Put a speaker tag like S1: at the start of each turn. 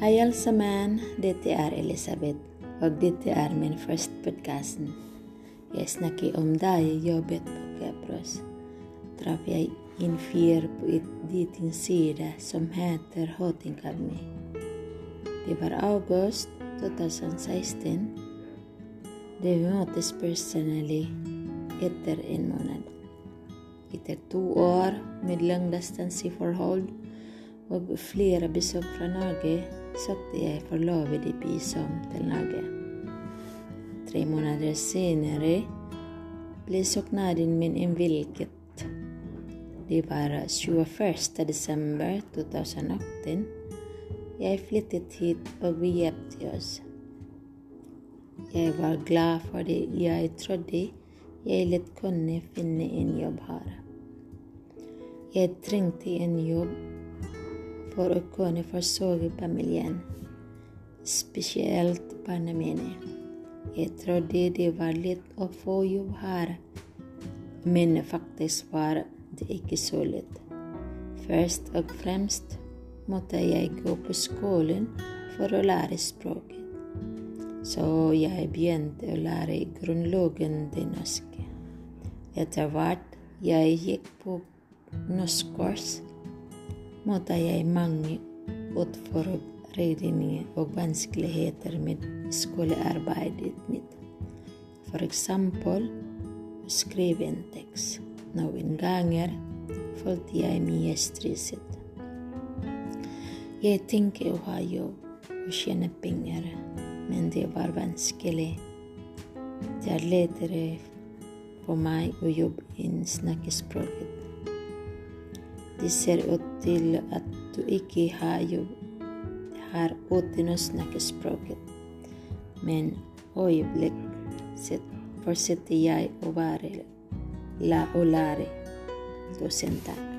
S1: Hej alle sammen, är Elisabeth, och detta är min första podcast. Jag snakker om dig, jobbet på Kepros. Traff jeg en fyr på et datingside som heter Hoting Academy. Det var august 2016. Det møttes personally etter en månad. Etter två år med langdistanseforhold og flere besøk fra Norge søkte jeg forlovede visum til Norge. Tre måneder senere ble søknaden min innvilget. Det var 21. desember 2018. Jeg flyttet hit, og vi giftet oss. Jeg var glad fordi jeg trodde jeg lett kunne finne en jobb her. Jeg trengte en jobb for å kunne forsørge familien, spesielt barna mine. Jeg trodde det var lett å få jobb her, men faktisk var det ikke så lett. Først og fremst måtte jeg gå på skolen for å lære språket. Så jeg begynte å lære grunnlagen det norske. Etter hvert jeg gikk på norskkurs, måtte jag mange utfordringer och vanskligheter med skolarbetet. mitt. exempel eksempel å en text. Någon gånger följde jag med stresset. Jag tänkte ha jobb och tjäna pengar, men det var vanskligt. Det är lättare för mig att jobba innen snackspråket det ser ut till att du icke har ju, har uten språket, men øyeblikk fortsätter jag att vara la og lære. Tusen takk.